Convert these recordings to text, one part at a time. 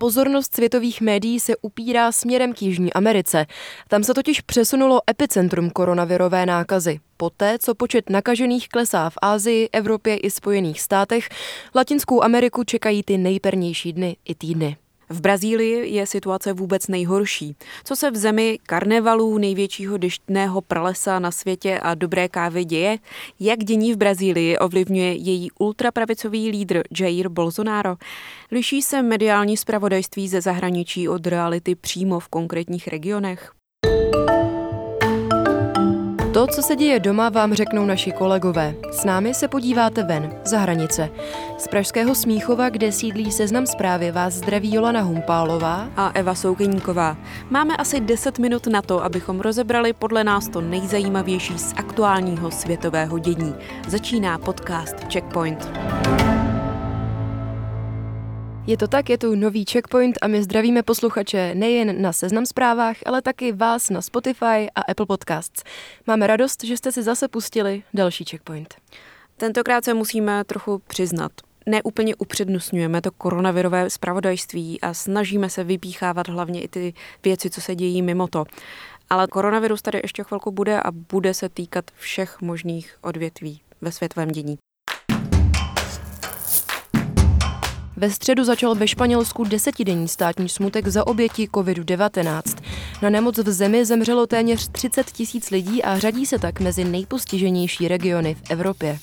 Pozornost světových médií se upírá směrem k Jižní Americe. Tam se totiž přesunulo epicentrum koronavirové nákazy. Poté, co počet nakažených klesá v Ázii, Evropě i Spojených státech, Latinskou Ameriku čekají ty nejpernější dny i týdny. V Brazílii je situace vůbec nejhorší. Co se v zemi karnevalů, největšího deštného pralesa na světě a dobré kávy děje? Jak dění v Brazílii ovlivňuje její ultrapravicový lídr Jair Bolsonaro? Liší se mediální zpravodajství ze zahraničí od reality přímo v konkrétních regionech? To, co se děje doma, vám řeknou naši kolegové. S námi se podíváte ven, za hranice. Z Pražského Smíchova, kde sídlí seznam zprávy, vás zdraví Jolana Humpálová a Eva Soukeníková. Máme asi 10 minut na to, abychom rozebrali podle nás to nejzajímavější z aktuálního světového dění. Začíná podcast Checkpoint. Je to tak, je tu nový checkpoint a my zdravíme posluchače nejen na Seznam zprávách, ale taky vás na Spotify a Apple Podcasts. Máme radost, že jste si zase pustili další checkpoint. Tentokrát se musíme trochu přiznat. Neúplně upřednostňujeme to koronavirové zpravodajství a snažíme se vypíchávat hlavně i ty věci, co se dějí mimo to. Ale koronavirus tady ještě chvilku bude a bude se týkat všech možných odvětví ve světovém dění. Ve středu začal ve Španělsku desetidenní státní smutek za oběti COVID-19. Na nemoc v zemi zemřelo téměř 30 tisíc lidí a řadí se tak mezi nejpostiženější regiony v Evropě.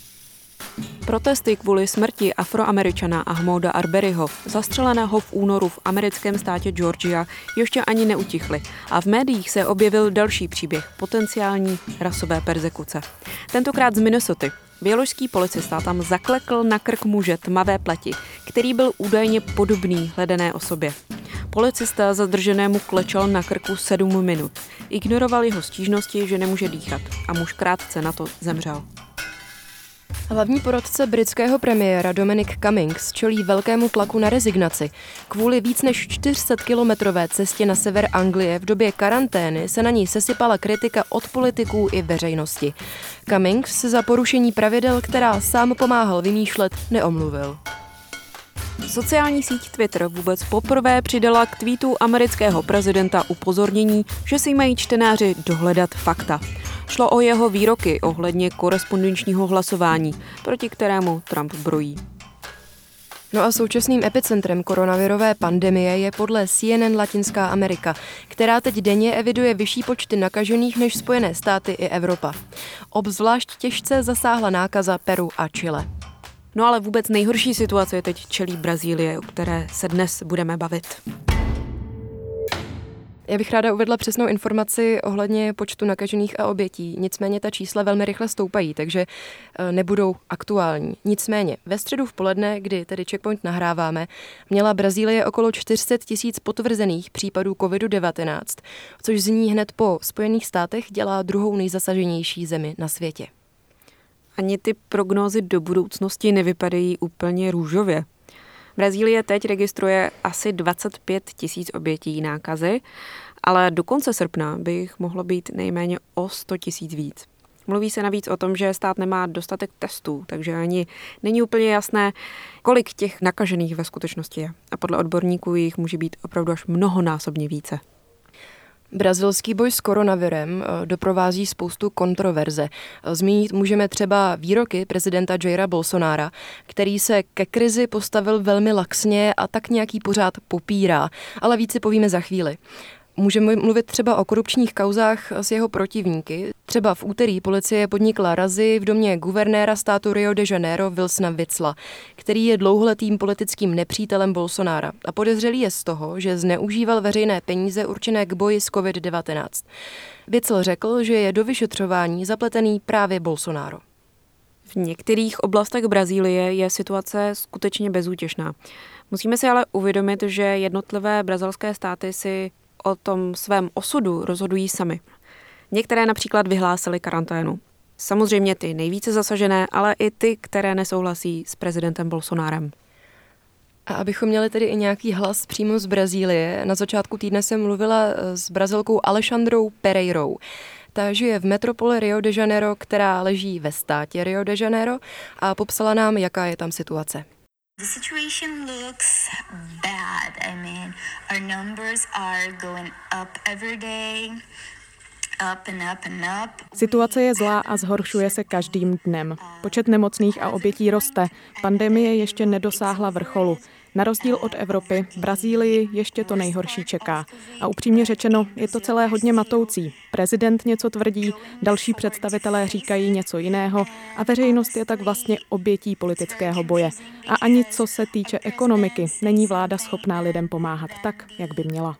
Protesty kvůli smrti afroameričana Ahmouda Arberyho, zastřeleného v únoru v americkém státě Georgia, ještě ani neutichly a v médiích se objevil další příběh potenciální rasové persekuce. Tentokrát z Minnesota, Běložský policista tam zaklekl na krk muže tmavé pleti, který byl údajně podobný hledané osobě. Policista zadrženému klečel na krku sedm minut. Ignoroval jeho stížnosti, že nemůže dýchat a muž krátce na to zemřel. Hlavní porodce britského premiéra Dominic Cummings čelí velkému tlaku na rezignaci. Kvůli víc než 400-kilometrové cestě na sever Anglie v době karantény se na ní sesypala kritika od politiků i veřejnosti. Cummings se za porušení pravidel, která sám pomáhal vymýšlet, neomluvil. Sociální síť Twitter vůbec poprvé přidala k tweetu amerického prezidenta upozornění, že si mají čtenáři dohledat fakta. Šlo o jeho výroky ohledně korespondenčního hlasování, proti kterému Trump brojí. No a současným epicentrem koronavirové pandemie je podle CNN Latinská Amerika, která teď denně eviduje vyšší počty nakažených než Spojené státy i Evropa. Obzvlášť těžce zasáhla nákaza Peru a Chile. No ale vůbec nejhorší situace teď čelí Brazílie, o které se dnes budeme bavit. Já bych ráda uvedla přesnou informaci ohledně počtu nakažených a obětí. Nicméně ta čísla velmi rychle stoupají, takže e, nebudou aktuální. Nicméně ve středu v poledne, kdy tedy Checkpoint nahráváme, měla Brazílie okolo 400 tisíc potvrzených případů COVID-19, což z ní hned po Spojených státech dělá druhou nejzasaženější zemi na světě. Ani ty prognózy do budoucnosti nevypadají úplně růžově. Brazílie teď registruje asi 25 tisíc obětí nákazy, ale do konce srpna by jich mohlo být nejméně o 100 tisíc víc. Mluví se navíc o tom, že stát nemá dostatek testů, takže ani není úplně jasné, kolik těch nakažených ve skutečnosti je. A podle odborníků jich může být opravdu až mnohonásobně více. Brazilský boj s koronavirem eh, doprovází spoustu kontroverze. Eh, zmínit můžeme třeba výroky prezidenta Jaira Bolsonára, který se ke krizi postavil velmi laxně a tak nějaký pořád popírá, ale více povíme za chvíli. Můžeme mluvit třeba o korupčních kauzách s jeho protivníky. Třeba v úterý policie podnikla razy v domě guvernéra státu Rio de Janeiro Wilsona Witsla, který je dlouholetým politickým nepřítelem Bolsonára a podezřelý je z toho, že zneužíval veřejné peníze určené k boji s COVID-19. Witsl řekl, že je do vyšetřování zapletený právě Bolsonaro. V některých oblastech Brazílie je situace skutečně bezútěšná. Musíme si ale uvědomit, že jednotlivé brazilské státy si o tom svém osudu rozhodují sami. Některé například vyhlásily karanténu. Samozřejmě ty nejvíce zasažené, ale i ty, které nesouhlasí s prezidentem Bolsonárem. A abychom měli tedy i nějaký hlas přímo z Brazílie, na začátku týdne jsem mluvila eh, s brazilkou Alexandrou Pereirou. Ta žije v metropole Rio de Janeiro, která leží ve státě Rio de Janeiro a popsala nám, jaká je tam situace. The situation looks bad. I mean, our numbers are going up every day. Situace je zlá a zhoršuje se každým dnem. Počet nemocných a obětí roste. Pandemie ještě nedosáhla vrcholu. Na rozdíl od Evropy, Brazílii ještě to nejhorší čeká. A upřímně řečeno, je to celé hodně matoucí. Prezident něco tvrdí, další představitelé říkají něco jiného a veřejnost je tak vlastně obětí politického boje. A ani co se týče ekonomiky, není vláda schopná lidem pomáhat tak, jak by měla.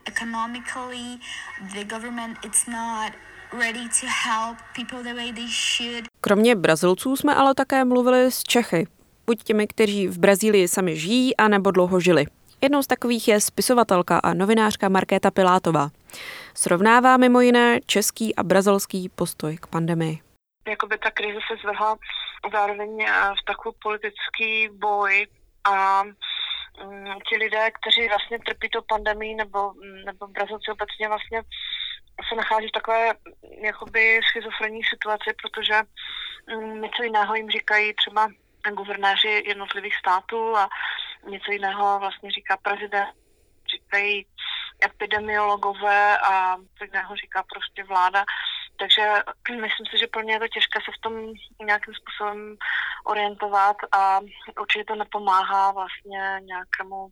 Kromě Brazilců jsme ale také mluvili s Čechy, buď těmi, kteří v Brazílii sami žijí, anebo dlouho žili. Jednou z takových je spisovatelka a novinářka Markéta Pilátová. Srovnává mimo jiné český a brazilský postoj k pandemii. Jakoby ta krize se zvrhla zároveň v takový politický boj a mm, ti lidé, kteří vlastně trpí to pandemii nebo, nebo Brazilci obecně vlastně se nachází v takové jakoby schizofrenní situaci, protože mm, něco jiného jim říkají třeba guvernéři jednotlivých států a něco jiného vlastně říká prezident, říkají epidemiologové a něco jiného říká prostě vláda. Takže myslím si, že pro ně je to těžké se v tom nějakým způsobem orientovat a určitě to nepomáhá vlastně nějakému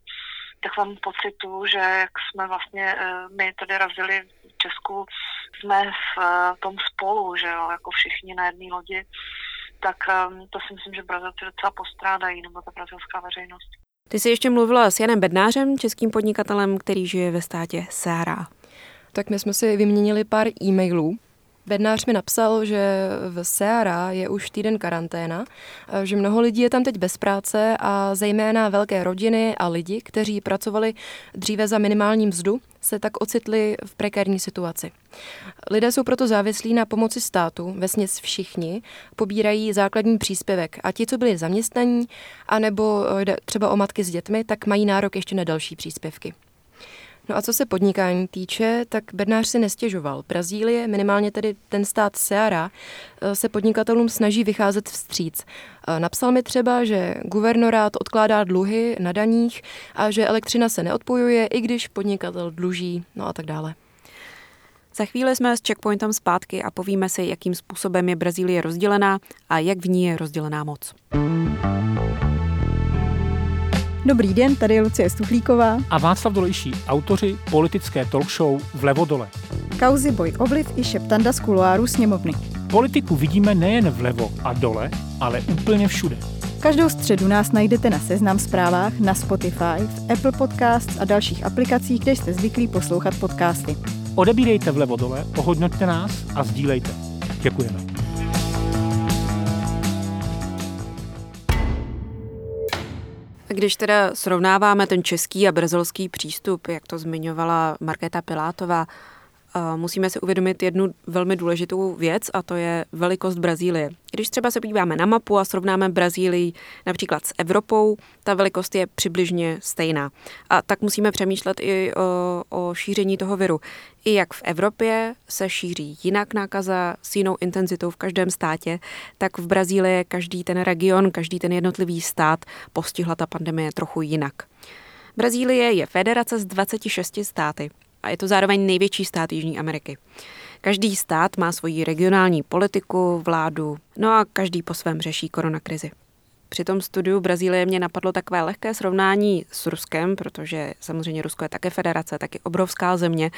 takovému pocitu, že jak jsme vlastně eh, my tady razili v Česku, jsme v eh, tom spolu, že jo, jako všichni na jedné lodi tak um, to si myslím, že Brazilci docela postrádají, nebo ta brazilská veřejnost. Ty jsi ještě mluvila s Janem Bednářem, českým podnikatelem, který žije ve státě Sára. Tak my jsme si vyměnili pár e-mailů Bednář mi napsal, že v Seara je už týden karanténa, že mnoho lidí je tam teď bez práce a zejména velké rodiny a lidi, kteří pracovali dříve za minimální mzdu, se tak ocitli v prekérní situaci. Lidé jsou proto závislí na pomoci státu, vesměs všichni, pobírají základní příspěvek a ti, co byli zaměstnaní, anebo jde třeba o matky s dětmi, tak mají nárok ještě na další příspěvky. No a co se podnikání týče, tak Bednář si nestěžoval. Brazílie, minimálně tedy ten stát Seara, eh, se podnikatelům snaží vycházet vstříc. Eh, napsal mi třeba, že guvernorát odkládá dluhy na daních a že elektřina se neodpojuje, i když podnikatel dluží, no a tak dále. Za chvíli jsme s Checkpointem zpátky a povíme si, jakým způsobem je Brazílie rozdělená a jak v ní je rozdělená moc. Dobrý den, tady je Lucie Stuchlíková a Václav Dolejší, autoři politické talk show Vlevo dole. Kauzy boj ovliv i šeptanda z kuloáru sněmovny. Politiku vidíme nejen vlevo a dole, ale úplně všude. Každou středu nás najdete na Seznam zprávách, na Spotify, v Apple Podcasts a dalších aplikacích, kde jste zvyklí poslouchat podcasty. Odebírejte vlevo dole, ohodnoťte nás a sdílejte. Děkujeme. Když teda srovnáváme ten český a brazilský přístup, jak to zmiňovala Markéta Pilátová, musíme si uvědomit jednu velmi důležitou věc a to je velikost Brazílie. Když třeba se podíváme na mapu a srovnáme Brazílii například s Evropou, ta velikost je přibližně stejná. A tak musíme přemýšlet i o, o šíření toho viru. I jak v Evropě se šíří jinak nákaza s jinou intenzitou v každém státě, tak v Brazílii každý ten region, každý ten jednotlivý stát postihla ta pandemie trochu jinak. Brazílie je federace z 26 státy a je to zároveň největší stát Jižní Ameriky. Každý stát má svoji regionální politiku, vládu, no a každý po svém řeší koronakrizi. Při tom studiu Brazílie mě napadlo takové lehké srovnání s Ruskem, protože samozřejmě Rusko je také federace, taky obrovská země,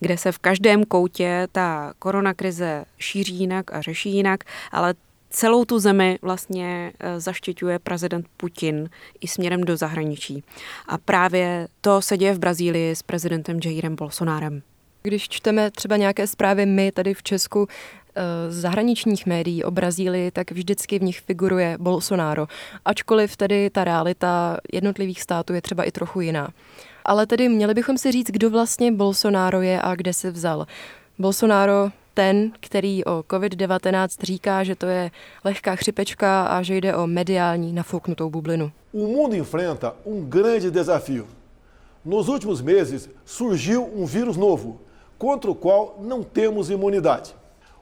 kde se v každém koutě ta koronakrize šíří jinak a řeší jinak, ale celou tu zemi vlastně eh, zaštiťuje prezident Putin i směrem do zahraničí. A právě to se děje v Brazílii s prezidentem Jairem Bolsonárem. Když čteme třeba nějaké zprávy my tady v Česku eh, z zahraničních médií o Brazílii, tak vždycky v nich figuruje Bolsonaro. Ačkoliv tedy ta realita jednotlivých států je třeba i trochu jiná. Ale tedy měli bychom si říct, kdo vlastně Bolsonaro je a kde se vzal. Bolsonaro ten, který o COVID-19 říká, že to je lehká chřipečka a že jde o mediální nafouknutou bublinu. O mundo enfrenta um grande desafio. Nos últimos meses surgiu um vírus novo, contra o qual não temos imunidade.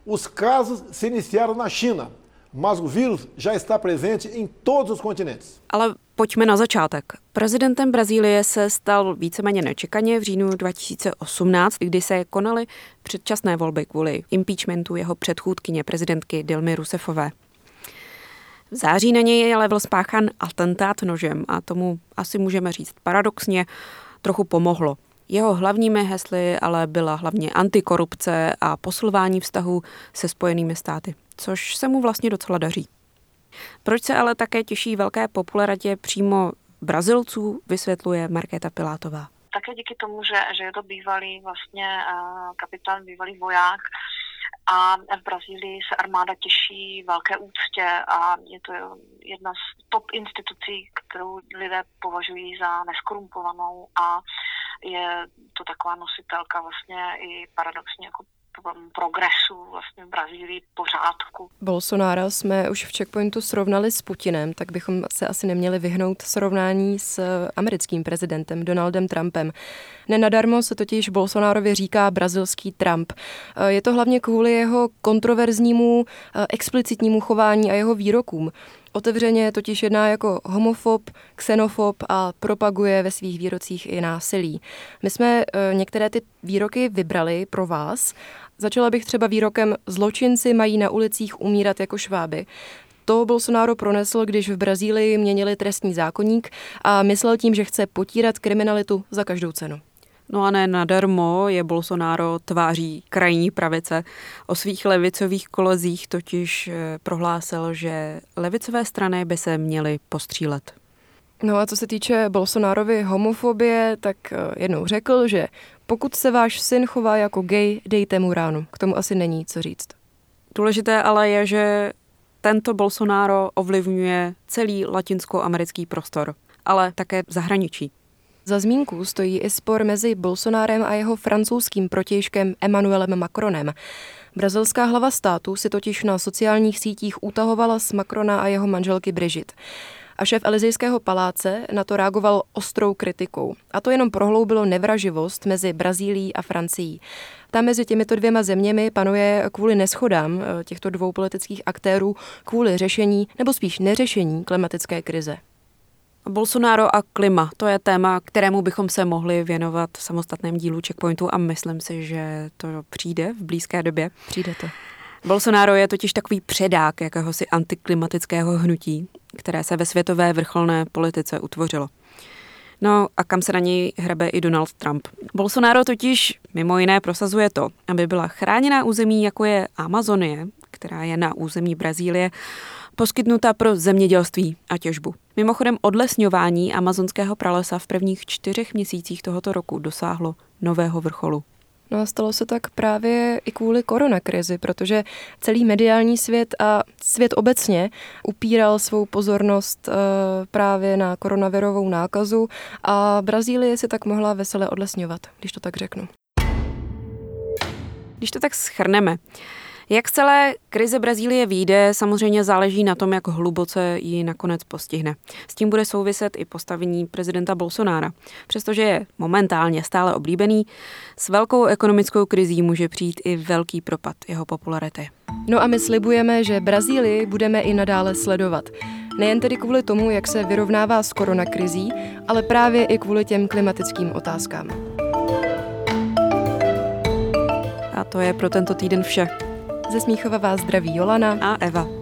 Os casos se iniciaram na China, mas o vírus já está presente em todos os continentes. Ale pojďme na začátek. Prezidentem Brazílie se stal víceméně nečekaně v říjnu 2018, kdy se konaly předčasné volby kvůli impeachmentu jeho předchůdkyně prezidentky Dilmy Rousseffové. V září na něj ale byl spáchan atentát nožem a tomu asi můžeme říct paradoxně trochu pomohlo. Jeho hlavními hesly ale byla hlavně antikorupce a posilování vztahů se spojenými státy, což se mu vlastně docela daří. Proč se ale také těší velké popularitě přímo Brazilců, vysvětluje Markéta Pilátová. Také díky tomu, že, že je to bývalý vlastně uh, kapitán, bývalý voják, a v Brazílii se armáda těší velké úctě a je to jedna z top institucí, kterou lidé považují za neskorumpovanou a je to taková nositelka vlastně i paradoxně jako progresu vlastně v Brazílii pořádku. Bolsonaro jsme už v checkpointu srovnali s Putinem, tak bychom se asi neměli vyhnout srovnání s americkým prezidentem Donaldem Trumpem. Nenadarmo se totiž Bolsonárovi říká brazilský Trump. Je to hlavně kvůli jeho kontroverznímu, explicitnímu chování a jeho výrokům. Otevřeně totiž jedná jako homofob, xenofob a propaguje ve svých výrocích i násilí. My jsme e, některé ty výroky vybrali pro vás. Začala bych třeba výrokem zločinci mají na ulicích umírat jako šváby. To Bolsonaro pronesl, když v Brazílii měnili trestní zákonník a myslel tím, že chce potírat kriminalitu za každou cenu. No a ne nadarmo je Bolsonaro tváří krajní pravice. O svých levicových kolezích totiž eh, prohlásil, že levicové strany by se měly postřílet. No a co se týče Bolsonárovy homofobie, tak eh, jednou řekl, že pokud se váš syn chová jako gay, dejte mu ránu. K tomu asi není co říct. Důležité ale je, že tento Bolsonaro ovlivňuje celý latinskoamerický prostor, ale také zahraničí. Za zmínku stojí i spor mezi Bolsonárem a jeho francouzským protějškem Emmanuelem Macronem. Brazilská hlava státu si totiž na sociálních sítích utahovala z Macrona a jeho manželky Brigitte. A šéf Elizejského paláce na to reagoval ostrou kritikou. A to jenom prohloubilo nevraživost mezi Brazílií a Francií. Tam mezi těmito dvěma zeměmi panuje kvůli neschodám eh, těchto dvou politických aktérů kvůli řešení nebo spíš neřešení klimatické krize. Bolsonaro a klima, to je téma, kterému bychom se mohli věnovat v samostatném dílu Checkpointu a myslím si, že to přijde v blízké době. Přijde to. Bolsonaro je totiž takový předák jakéhosi antiklimatického hnutí, které se ve světové vrcholné politice utvořilo. No a kam se na něj hrabe i Donald Trump. Bolsonaro totiž mimo jiné prosazuje to, aby byla chráněná území, jako je Amazonie, která je na území Brazílie, poskytnuta pro zemědělství a těžbu. Mimochodem odlesňování amazonského pralesa v prvních čtyřech měsících tohoto roku dosáhlo nového vrcholu. No a stalo se tak právě i kvůli koronakrizi, protože celý mediální svět a svět obecně upíral svou pozornost uh, právě na koronavirovou nákazu a Brazílie si tak mohla vesele odlesňovat, když to tak řeknu. Když to tak schrneme, jak celé krize Brazílie vyjde, samozřejmě záleží na tom, jak hluboce ji nakonec postihne. S tím bude souviset i postavení prezidenta Bolsonára. Přestože je momentálně stále oblíbený, s velkou ekonomickou krizí může přijít i velký propad jeho popularity. No a my slibujeme, že Brazílii budeme i nadále sledovat. Nejen tedy kvůli tomu, jak se vyrovnává s koronakrizí, ale právě i kvůli těm klimatickým otázkám. A to je pro tento týden vše. Ze Smíchova vás zdraví Jolana a Eva.